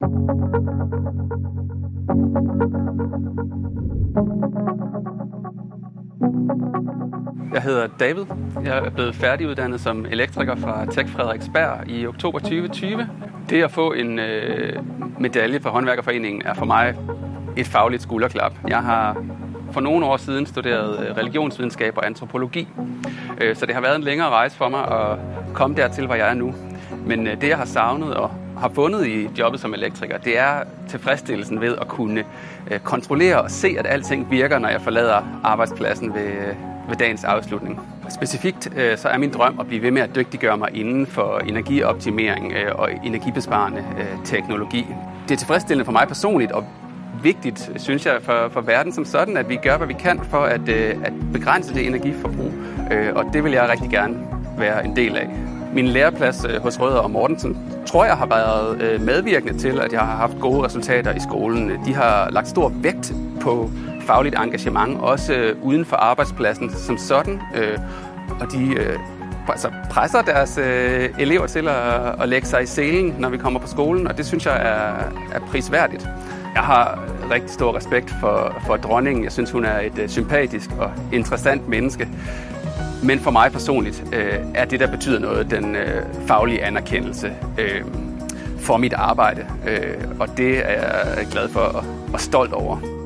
Jeg hedder David. Jeg er blevet færdiguddannet som elektriker fra Tech Frederiksberg i oktober 2020. Det at få en øh, medalje fra håndværkerforeningen er for mig et fagligt skulderklap. Jeg har for nogle år siden studeret øh, religionsvidenskab og antropologi, øh, så det har været en længere rejse for mig at komme dertil, hvor jeg er nu. Men øh, det, jeg har savnet og har fundet i jobbet som elektriker, det er tilfredsstillelsen ved at kunne øh, kontrollere og se, at alting virker, når jeg forlader arbejdspladsen ved, øh, ved dagens afslutning. Specifikt så er min drøm at blive ved med at dygtiggøre mig inden for energioptimering og energibesparende teknologi. Det er tilfredsstillende for mig personligt og vigtigt, synes jeg, for, for verden som sådan, at vi gør, hvad vi kan for at, at begrænse det energiforbrug. Og det vil jeg rigtig gerne være en del af. Min læreplads øh, hos Røder og Mortensen tror jeg har været øh, medvirkende til, at jeg har haft gode resultater i skolen. De har lagt stor vægt på fagligt engagement, også øh, uden for arbejdspladsen som sådan. Og de altså presser deres øh, elever til at, at lægge sig i selen, når vi kommer på skolen, og det synes jeg er, er prisværdigt. Jeg har rigtig stor respekt for, for dronningen. Jeg synes, hun er et øh, sympatisk og interessant menneske. Men for mig personligt øh, er det, der betyder noget, den øh, faglige anerkendelse øh, for mit arbejde. Øh, og det er jeg glad for og, og stolt over.